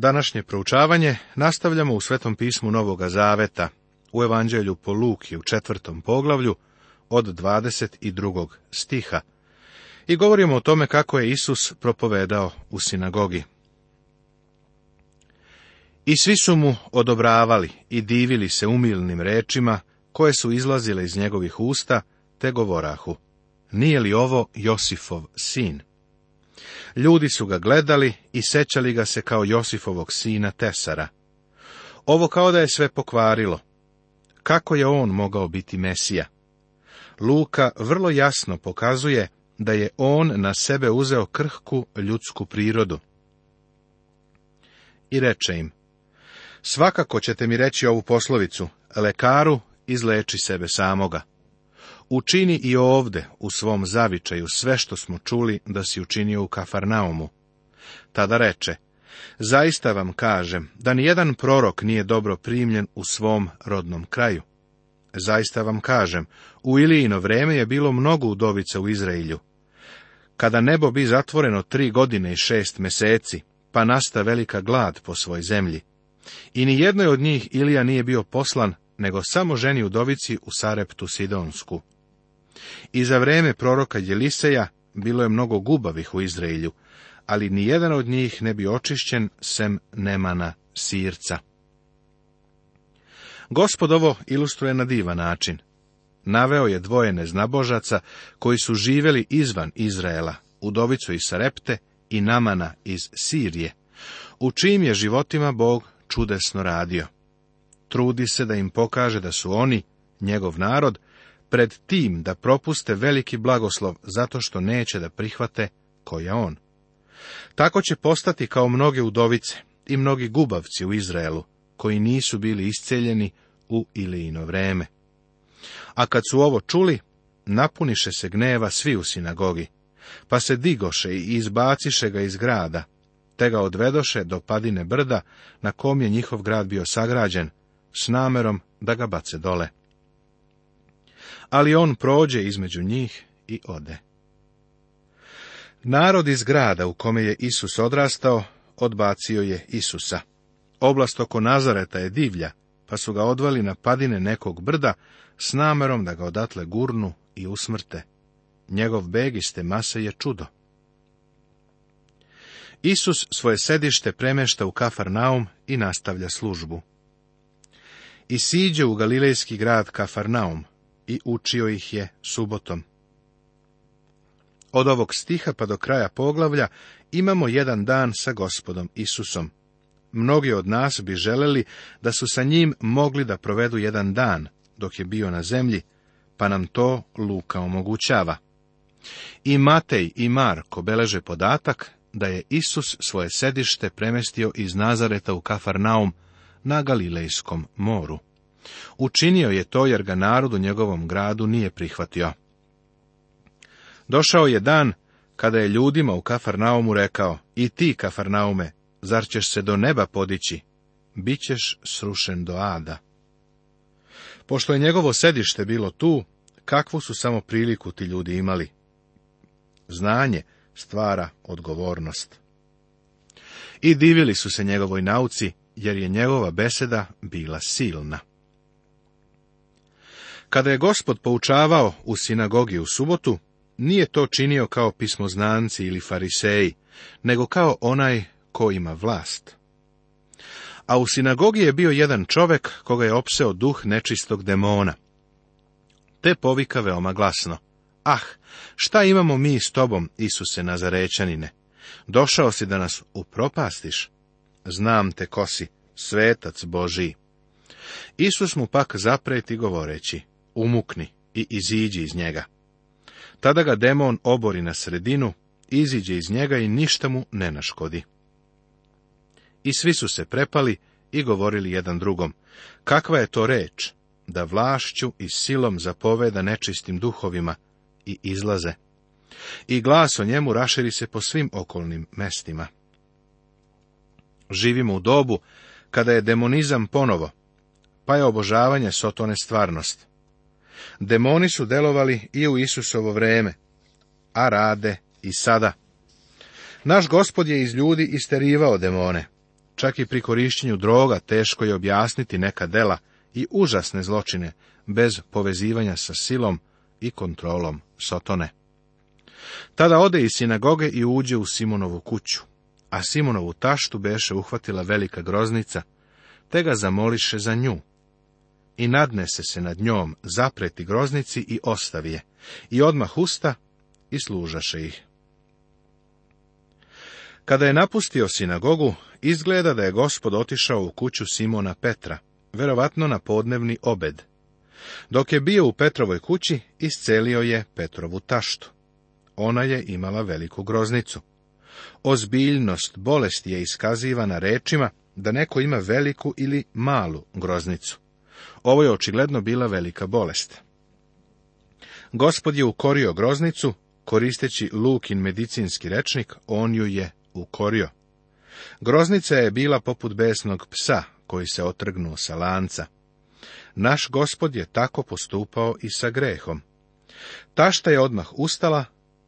Današnje proučavanje nastavljamo u Svetom pismu Novoga Zaveta, u Evanđelju po Luki u četvrtom poglavlju od 22. stiha i govorimo o tome kako je Isus propovedao u sinagogi. I svi su mu odobravali i divili se umilnim rečima koje su izlazile iz njegovih usta, te govorahu, nije li ovo Josifov sin? Ljudi su ga gledali i sećali ga se kao Josifovog sina Tesara. Ovo kao da je sve pokvarilo. Kako je on mogao biti Mesija? Luka vrlo jasno pokazuje da je on na sebe uzeo krhku ljudsku prirodu. I reče im, svakako ćete mi reći ovu poslovicu, lekaru izleči sebe samoga učini i ovde u svom zavičaju sve što smo čuli da si učinio u Kafarnaumu. Tada reče, zaista vam kažem da nijedan prorok nije dobro primljen u svom rodnom kraju. Zaista vam kažem, u Ilijino vreme je bilo mnogo udovica u Izraelju. Kada nebo bi zatvoreno tri godine i šest meseci, pa nasta velika glad po svoj zemlji. I ni jednoj od njih Ilija nije bio poslan, nego samo ženi udovici u Sareptu Sidonsku. I za vrijeme proroka Jeliseja bilo je mnogo gubavih u Izraelju, ali nijedan od njih ne bi očišćen sem Nemana Sirca. Gospod ovo ilustruje na divan način. Naveo je dvoje neznabožaca koji su živjeli izvan Izraela, Udovicu iz Sarepte i Namana iz Sirije, u čijim je životima Bog čudesno radio. Trudi se da im pokaže da su oni, njegov narod, pred tim da propuste veliki blagoslov zato što neće da prihvate ko je on. Tako će postati kao mnoge udovice i mnogi gubavci u Izraelu, koji nisu bili isceljeni u Ilijino vreme. A kad su ovo čuli, napuniše se gneva svi u sinagogi, pa se digoše i izbaciše ga iz grada, te ga odvedoše do padine brda na kom je njihov grad bio sagrađen, s namerom da ga bace dole ali on prođe između njih i ode. Narod iz grada u kome je Isus odrastao, odbacio je Isusa. Oblast oko Nazareta je divlja, pa su ga odvali na padine nekog brda s namerom da ga odatle gurnu i usmrte. Njegov beg iz te mase je čudo. Isus svoje sedište premešta u Kafarnaum i nastavlja službu. I siđe u galilejski grad Kafarnaum, i učio ih je subotom. Od ovog stiha pa do kraja poglavlja imamo jedan dan sa gospodom Isusom. Mnogi od nas bi želeli da su sa njim mogli da provedu jedan dan dok je bio na zemlji, pa nam to Luka omogućava. I Matej i Marko beleže podatak da je Isus svoje sedište premestio iz Nazareta u Kafarnaum na Galilejskom moru. Učinio je to jer ga narod u njegovom gradu nije prihvatio. Došao je dan kada je ljudima u Kafarnaumu rekao, i ti, Kafarnaume, zar ćeš se do neba podići? Bićeš srušen do ada. Pošto je njegovo sedište bilo tu, kakvu su samo priliku ti ljudi imali? Znanje stvara odgovornost. I divili su se njegovoj nauci, jer je njegova beseda bila silna. Kada je gospod poučavao u sinagogi u subotu, nije to činio kao pismoznanci ili fariseji, nego kao onaj ko ima vlast. A u sinagogi je bio jedan čovek koga je opseo duh nečistog demona. Te povika veoma glasno. Ah, šta imamo mi s tobom, Isuse Nazarećanine? Došao si da nas upropastiš. Znam te kosi, svetac Božiji. Isus mu pak zapreti govoreći, umukni i iziđi iz njega. Tada ga demon obori na sredinu, iziđe iz njega i ništa mu ne naškodi. I svi su se prepali i govorili jedan drugom, kakva je to reč, da vlašću i silom zapoveda nečistim duhovima i izlaze. I glas o njemu raširi se po svim okolnim mestima. Živimo u dobu kada je demonizam ponovo, pa je obožavanje Sotone stvarnost. Demoni su delovali i u Isusovo vreme, a rade i sada. Naš gospod je iz ljudi isterivao demone. Čak i pri korišćenju droga teško je objasniti neka dela i užasne zločine bez povezivanja sa silom i kontrolom Sotone. Tada ode iz sinagoge i uđe u Simonovu kuću, a Simonovu taštu beše uhvatila velika groznica, te ga zamoliše za nju, i nadnese se nad njom, zapreti groznici i ostavi je, i odmah usta i služaše ih. Kada je napustio sinagogu, izgleda da je gospod otišao u kuću Simona Petra, verovatno na podnevni obed. Dok je bio u Petrovoj kući, iscelio je Petrovu taštu. Ona je imala veliku groznicu. Ozbiljnost bolesti je iskazivana rečima da neko ima veliku ili malu groznicu. Ovo je očigledno bila velika bolest. Gospod je ukorio groznicu, koristeći Lukin medicinski rečnik, on ju je ukorio. Groznica je bila poput besnog psa, koji se otrgnuo sa lanca. Naš gospod je tako postupao i sa grehom. Tašta je odmah ustala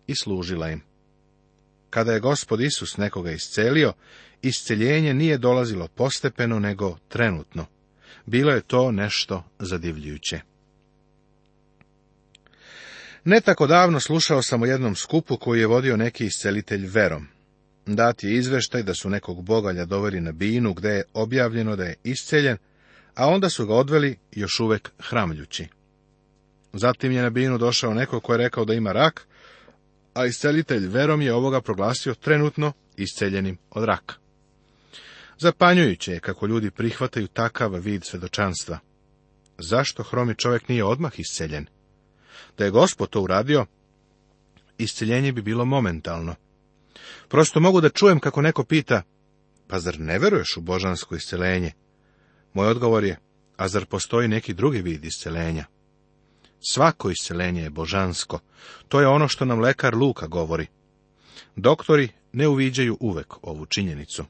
i služila im. Kada je gospod Isus nekoga iscelio, isceljenje nije dolazilo postepeno, nego trenutno. Bilo je to nešto zadivljujuće. Ne tako davno slušao sam o jednom skupu koji je vodio neki iscelitelj verom. Dat je izveštaj da su nekog bogalja doveli na binu gde je objavljeno da je isceljen, a onda su ga odveli još uvek hramljući. Zatim je na binu došao neko ko je rekao da ima rak, a iscelitelj verom je ovoga proglasio trenutno isceljenim od raka. Zapanjujuće je kako ljudi prihvataju takav vid svedočanstva. Zašto hromi čovjek nije odmah isceljen? Da je gospod to uradio, isceljenje bi bilo momentalno. Prosto mogu da čujem kako neko pita, pa zar ne veruješ u božansko iscelenje? Moj odgovor je, a zar postoji neki drugi vid iscelenja? Svako iscelenje je božansko. To je ono što nam lekar Luka govori. Doktori ne uviđaju uvek ovu činjenicu.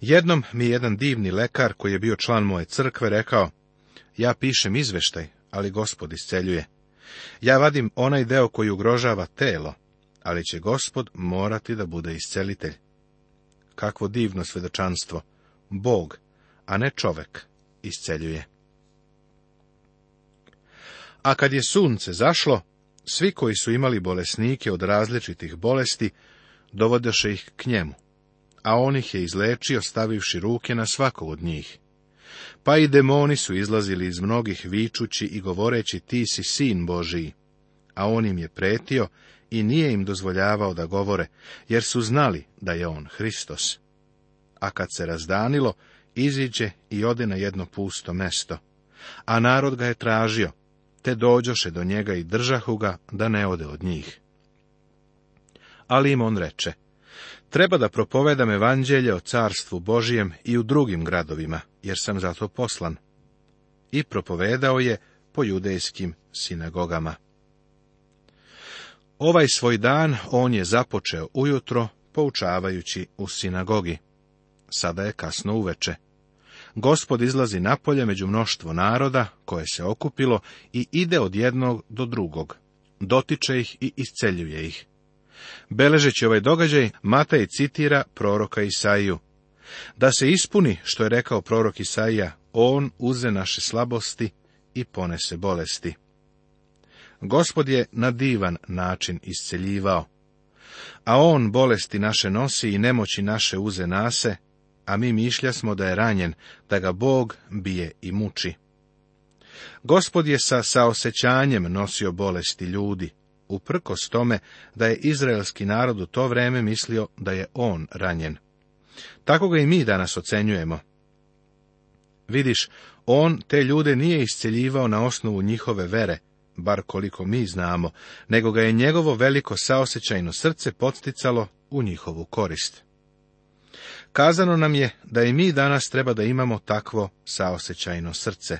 Jednom mi je jedan divni lekar, koji je bio član moje crkve, rekao, ja pišem izveštaj, ali gospod isceljuje. Ja vadim onaj deo koji ugrožava telo, ali će gospod morati da bude iscelitelj. Kakvo divno svedočanstvo! Bog, a ne čovek, isceljuje. A kad je sunce zašlo, svi koji su imali bolesnike od različitih bolesti, dovodeše ih k njemu a on ih je izlečio stavivši ruke na svakog od njih. Pa i demoni su izlazili iz mnogih vičući i govoreći ti si sin Božiji, a on im je pretio i nije im dozvoljavao da govore, jer su znali da je on Hristos. A kad se razdanilo, iziđe i ode na jedno pusto mesto. A narod ga je tražio, te dođoše do njega i držahu ga da ne ode od njih. Ali im on reče, Treba da propovedam evanđelje o carstvu Božijem i u drugim gradovima, jer sam zato poslan. I propovedao je po judejskim sinagogama. Ovaj svoj dan on je započeo ujutro, poučavajući u sinagogi. Sada je kasno uveče. Gospod izlazi napolje među mnoštvo naroda, koje se okupilo, i ide od jednog do drugog. Dotiče ih i isceljuje ih. Beležeći ovaj događaj, Matej citira proroka Isaiju. Da se ispuni, što je rekao prorok Isaija, on uze naše slabosti i ponese bolesti. Gospod je na divan način isceljivao. A on bolesti naše nosi i nemoći naše uze nase, a mi mišlja smo da je ranjen, da ga Bog bije i muči. Gospod je sa saosećanjem nosio bolesti ljudi uprkos tome da je izraelski narod u to vrijeme mislio da je on ranjen. Tako ga i mi danas ocenjujemo. Vidiš, on te ljude nije isceljivao na osnovu njihove vere, bar koliko mi znamo, nego ga je njegovo veliko saosećajno srce podsticalo u njihovu korist. Kazano nam je da i mi danas treba da imamo takvo saosećajno srce.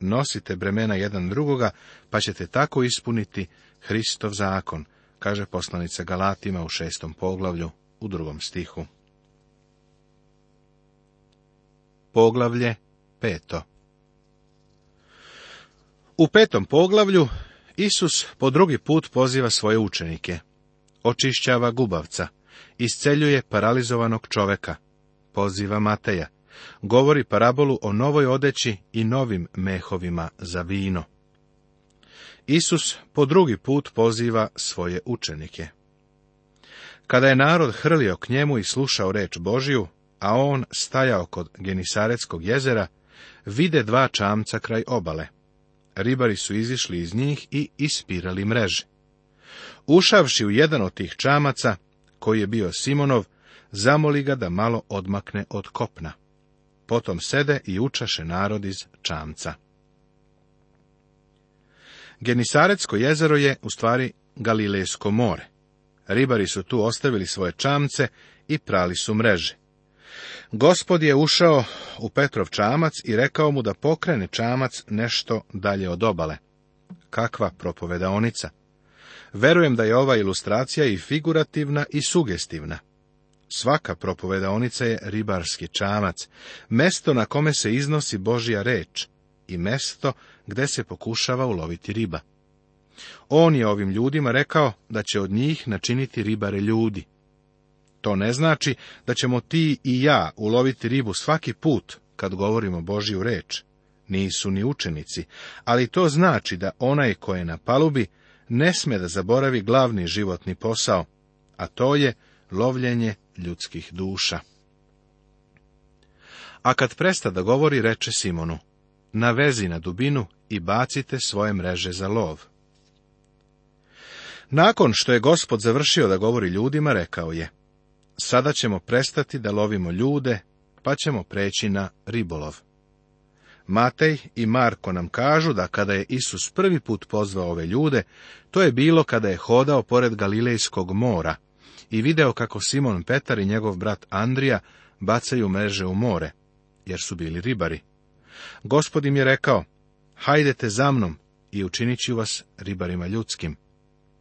Nosite bremena jedan drugoga, pa ćete tako ispuniti Hristov zakon, kaže poslanica Galatima u šestom poglavlju u drugom stihu. Poglavlje peto U petom poglavlju Isus po drugi put poziva svoje učenike. Očišćava gubavca, isceljuje paralizovanog čoveka, poziva Mateja, govori parabolu o novoj odeći i novim mehovima za vino. Isus po drugi put poziva svoje učenike. Kada je narod hrlio k njemu i slušao reč Božju, a on stajao kod Genisaretskog jezera, vide dva čamca kraj obale. Ribari su izišli iz njih i ispirali mreže. Ušavši u jedan od tih čamaca, koji je bio Simonov, zamoli ga da malo odmakne od kopna. Potom sede i učaše narod iz čamca. Genisaretsko jezero je, u stvari, Galilejsko more. Ribari su tu ostavili svoje čamce i prali su mreže. Gospod je ušao u Petrov čamac i rekao mu da pokrene čamac nešto dalje od obale. Kakva propovedaonica! Verujem da je ova ilustracija i figurativna i sugestivna. Svaka propovedaonica je ribarski čamac, mesto na kome se iznosi Božja reč i mesto gde se pokušava uloviti riba. On je ovim ljudima rekao da će od njih načiniti ribare ljudi. To ne znači da ćemo ti i ja uloviti ribu svaki put kad govorimo Božju reč. Nisu ni učenici, ali to znači da onaj ko je na palubi ne sme da zaboravi glavni životni posao, a to je lovljenje ljudskih duša. A kad presta da govori, reče Simonu, na vezi na dubinu i bacite svoje mreže za lov. Nakon što je gospod završio da govori ljudima, rekao je, sada ćemo prestati da lovimo ljude, pa ćemo preći na ribolov. Matej i Marko nam kažu da kada je Isus prvi put pozvao ove ljude, to je bilo kada je hodao pored Galilejskog mora i video kako Simon Petar i njegov brat Andrija bacaju mreže u more, jer su bili ribari. Gospod im je rekao, hajdete za mnom i učinit ću vas ribarima ljudskim.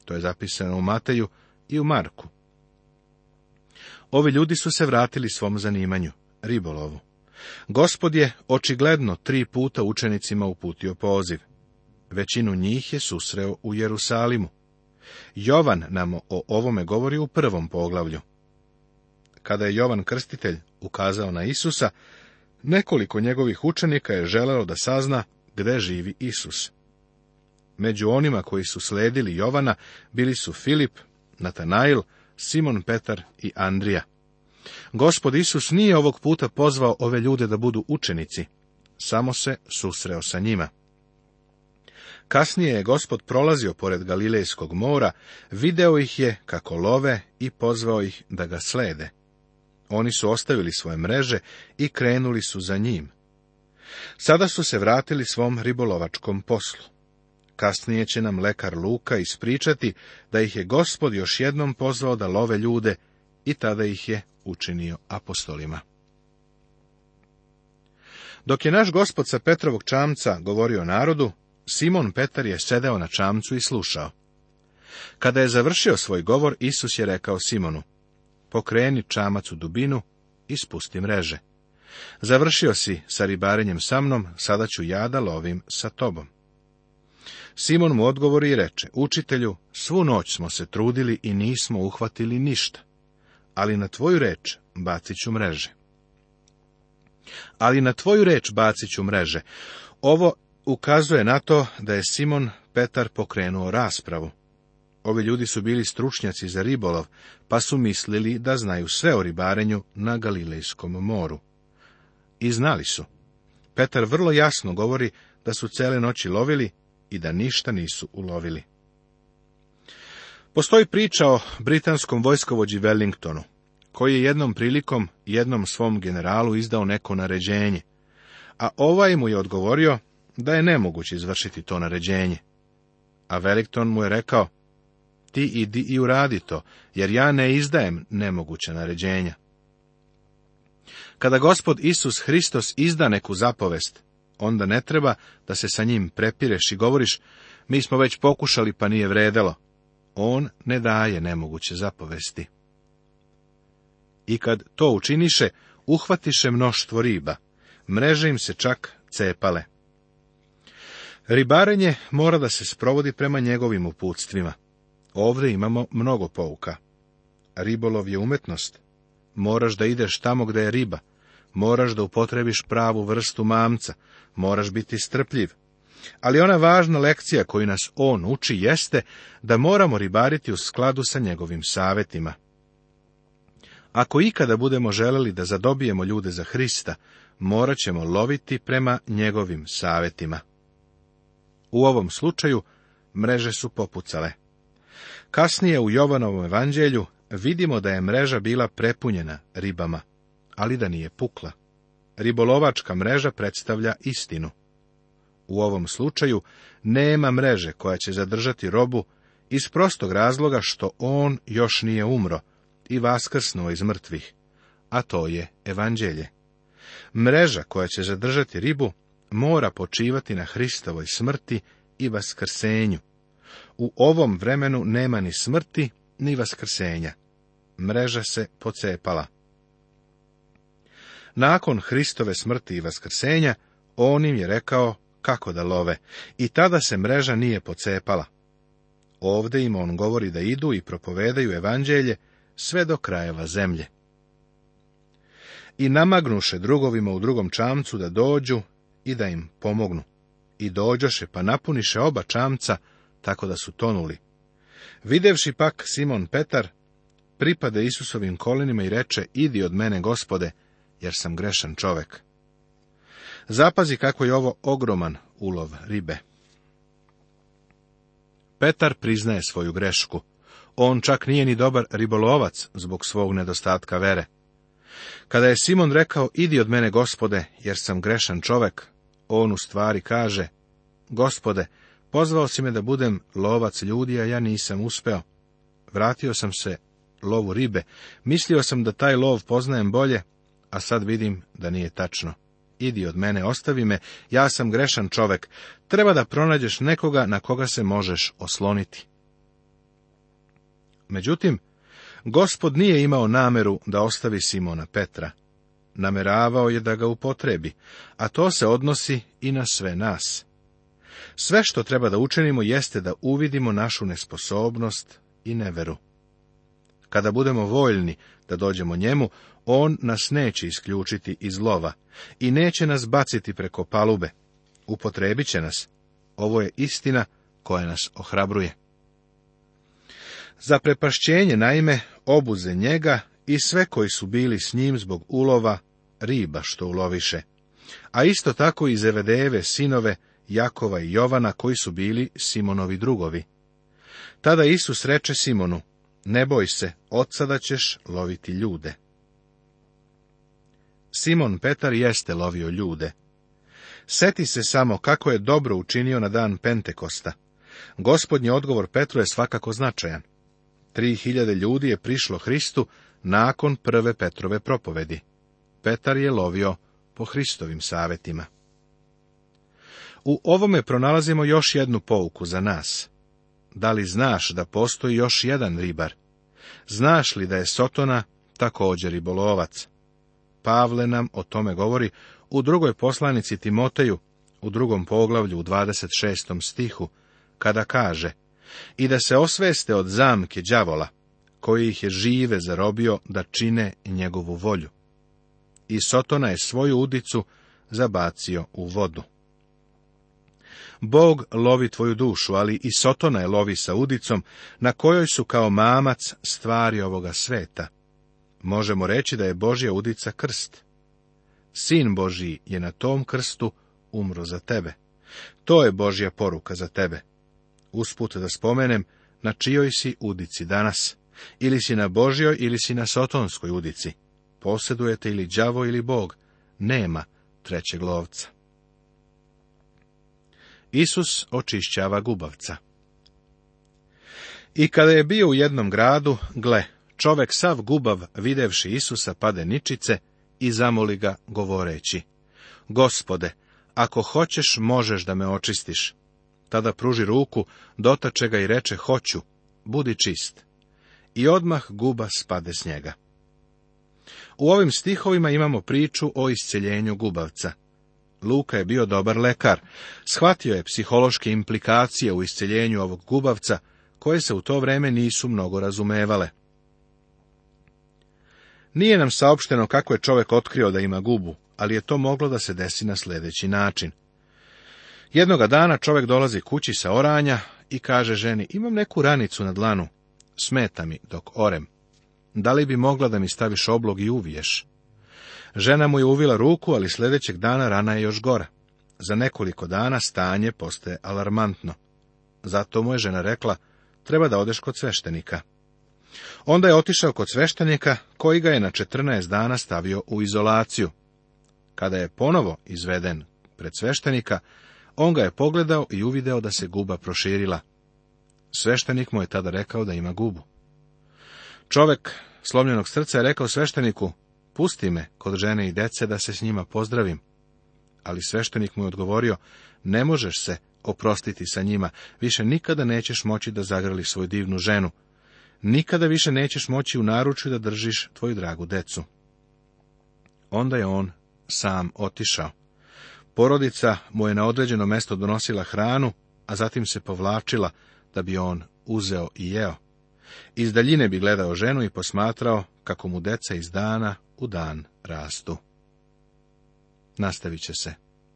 To je zapisano u Mateju i u Marku. Ovi ljudi su se vratili svom zanimanju, ribolovu. Gospod je očigledno tri puta učenicima uputio poziv. Većinu njih je susreo u Jerusalimu. Jovan nam o ovome govori u prvom poglavlju. Kada je Jovan Krstitelj ukazao na Isusa, Nekoliko njegovih učenika je želelo da sazna gde živi Isus. Među onima koji su sledili Jovana bili su Filip, Natanail, Simon Petar i Andrija. Gospod Isus nije ovog puta pozvao ove ljude da budu učenici, samo se susreo sa njima. Kasnije je gospod prolazio pored Galilejskog mora, video ih je kako love i pozvao ih da ga slede. Oni su ostavili svoje mreže i krenuli su za njim. Sada su se vratili svom ribolovačkom poslu. Kasnije će nam lekar Luka ispričati da ih je gospod još jednom pozvao da love ljude i tada ih je učinio apostolima. Dok je naš gospod sa Petrovog čamca govorio narodu, Simon Petar je sedeo na čamcu i slušao. Kada je završio svoj govor, Isus je rekao Simonu, Pokreni čamac u dubinu i spusti mreže. Završio si sa ribarenjem sa mnom, sada ću ja da lovim sa tobom. Simon mu odgovori i reče, učitelju, svu noć smo se trudili i nismo uhvatili ništa, ali na tvoju reč bacit ću mreže. Ali na tvoju reč bacit ću mreže. Ovo ukazuje na to da je Simon Petar pokrenuo raspravu. Ovi ljudi su bili stručnjaci za ribolov, pa su mislili da znaju sve o ribarenju na Galilejskom moru. I znali su. Petar vrlo jasno govori da su cele noći lovili i da ništa nisu ulovili. Postoji priča o britanskom vojskovođi Wellingtonu, koji je jednom prilikom jednom svom generalu izdao neko naređenje, a ovaj mu je odgovorio da je nemoguće izvršiti to naređenje. A Wellington mu je rekao, ti idi i uradi to, jer ja ne izdajem nemoguće naređenja. Kada gospod Isus Hristos izda neku zapovest, onda ne treba da se sa njim prepireš i govoriš, mi smo već pokušali pa nije vredelo. On ne daje nemoguće zapovesti. I kad to učiniše, uhvatiše mnoštvo riba, mreže im se čak cepale. Ribarenje mora da se sprovodi prema njegovim uputstvima. Ovdje imamo mnogo pouka. Ribolov je umetnost. Moraš da ideš tamo gde je riba. Moraš da upotrebiš pravu vrstu mamca. Moraš biti strpljiv. Ali ona važna lekcija koju nas on uči jeste da moramo ribariti u skladu sa njegovim savetima. Ako ikada budemo želeli da zadobijemo ljude za Hrista, morat ćemo loviti prema njegovim savetima. U ovom slučaju mreže su popucale. Kasnije u Jovanovom evanđelju vidimo da je mreža bila prepunjena ribama, ali da nije pukla. Ribolovačka mreža predstavlja istinu. U ovom slučaju nema mreže koja će zadržati robu iz prostog razloga što on još nije umro i vaskrsnuo iz mrtvih, a to je evanđelje. Mreža koja će zadržati ribu mora počivati na Hristovoj smrti i vaskrsenju u ovom vremenu nema ni smrti, ni vaskrsenja. Mreža se pocepala. Nakon Hristove smrti i vaskrsenja, on im je rekao kako da love, i tada se mreža nije pocepala. Ovde im on govori da idu i propovedaju evanđelje sve do krajeva zemlje. I namagnuše drugovima u drugom čamcu da dođu i da im pomognu. I dođoše pa napuniše oba čamca tako da su tonuli. Videvši pak Simon Petar, pripade Isusovim kolenima i reče, idi od mene, gospode, jer sam grešan čovek. Zapazi kako je ovo ogroman ulov ribe. Petar priznaje svoju grešku. On čak nije ni dobar ribolovac zbog svog nedostatka vere. Kada je Simon rekao, idi od mene, gospode, jer sam grešan čovek, on u stvari kaže, gospode, Pozvao si me da budem lovac ljudi, a ja nisam uspeo. Vratio sam se lovu ribe. Mislio sam da taj lov poznajem bolje, a sad vidim da nije tačno. Idi od mene, ostavi me, ja sam grešan čovek. Treba da pronađeš nekoga na koga se možeš osloniti. Međutim, gospod nije imao nameru da ostavi Simona Petra. Nameravao je da ga upotrebi, a to se odnosi i na sve nas. Sve što treba da učinimo jeste da uvidimo našu nesposobnost i neveru. Kada budemo voljni da dođemo njemu, on nas neće isključiti iz lova i neće nas baciti preko palube. Upotrebit će nas. Ovo je istina koja nas ohrabruje. Za prepašćenje, naime, obuze njega i sve koji su bili s njim zbog ulova riba što uloviše, a isto tako i zevedeve sinove Jakova i Jovana, koji su bili Simonovi drugovi. Tada Isus reče Simonu, ne boj se, od sada ćeš loviti ljude. Simon Petar jeste lovio ljude. Seti se samo kako je dobro učinio na dan Pentekosta. Gospodnji odgovor Petru je svakako značajan. Tri hiljade ljudi je prišlo Hristu nakon prve Petrove propovedi. Petar je lovio po Hristovim savetima. U ovome pronalazimo još jednu pouku za nas. Da li znaš da postoji još jedan ribar? Znaš li da je Sotona također ribolovac? Pavle nam o tome govori u drugoj poslanici Timoteju, u drugom poglavlju u 26. stihu, kada kaže i da se osveste od zamke đavola, koji ih je žive zarobio da čine njegovu volju. I Sotona je svoju udicu zabacio u vodu. Bog lovi tvoju dušu, ali i Sotona je lovi sa udicom, na kojoj su kao mamac stvari ovoga sveta. Možemo reći da je Božja udica krst. Sin Božji je na tom krstu umro za tebe. To je Božja poruka za tebe. Usput da spomenem, na čijoj si udici danas? Ili si na Božjoj ili si na Sotonskoj udici? Posjedujete ili đavo ili Bog? Nema trećeg lovca. Isus očišćava gubavca. I kada je bio u jednom gradu, gle, čovek sav gubav, videvši Isusa, pade ničice i zamoli ga, govoreći, Gospode, ako hoćeš, možeš da me očistiš. Tada pruži ruku, dotače ga i reče, hoću, budi čist. I odmah guba spade s njega. U ovim stihovima imamo priču o isceljenju gubavca. Luka je bio dobar lekar. Shvatio je psihološke implikacije u isceljenju ovog gubavca, koje se u to vreme nisu mnogo razumevale. Nije nam saopšteno kako je čovjek otkrio da ima gubu, ali je to moglo da se desi na sljedeći način. Jednoga dana čovjek dolazi kući sa oranja i kaže ženi, imam neku ranicu na dlanu, smeta mi dok orem. Da li bi mogla da mi staviš oblog i uviješ? Žena mu je uvila ruku, ali sljedećeg dana rana je još gora. Za nekoliko dana stanje postaje alarmantno. Zato mu je žena rekla, treba da odeš kod sveštenika. Onda je otišao kod sveštenika, koji ga je na četrnaest dana stavio u izolaciju. Kada je ponovo izveden pred sveštenika, on ga je pogledao i uvideo da se guba proširila. Sveštenik mu je tada rekao da ima gubu. Čovek slomljenog srca je rekao svešteniku, pusti me kod žene i dece da se s njima pozdravim. Ali sveštenik mu je odgovorio, ne možeš se oprostiti sa njima, više nikada nećeš moći da zagrliš svoju divnu ženu. Nikada više nećeš moći u naručju da držiš tvoju dragu decu. Onda je on sam otišao. Porodica mu je na određeno mesto donosila hranu, a zatim se povlačila da bi on uzeo i jeo. Iz daljine bi gledao ženu i posmatrao kako mu deca iz dana u dan rastu. Nastavit će se.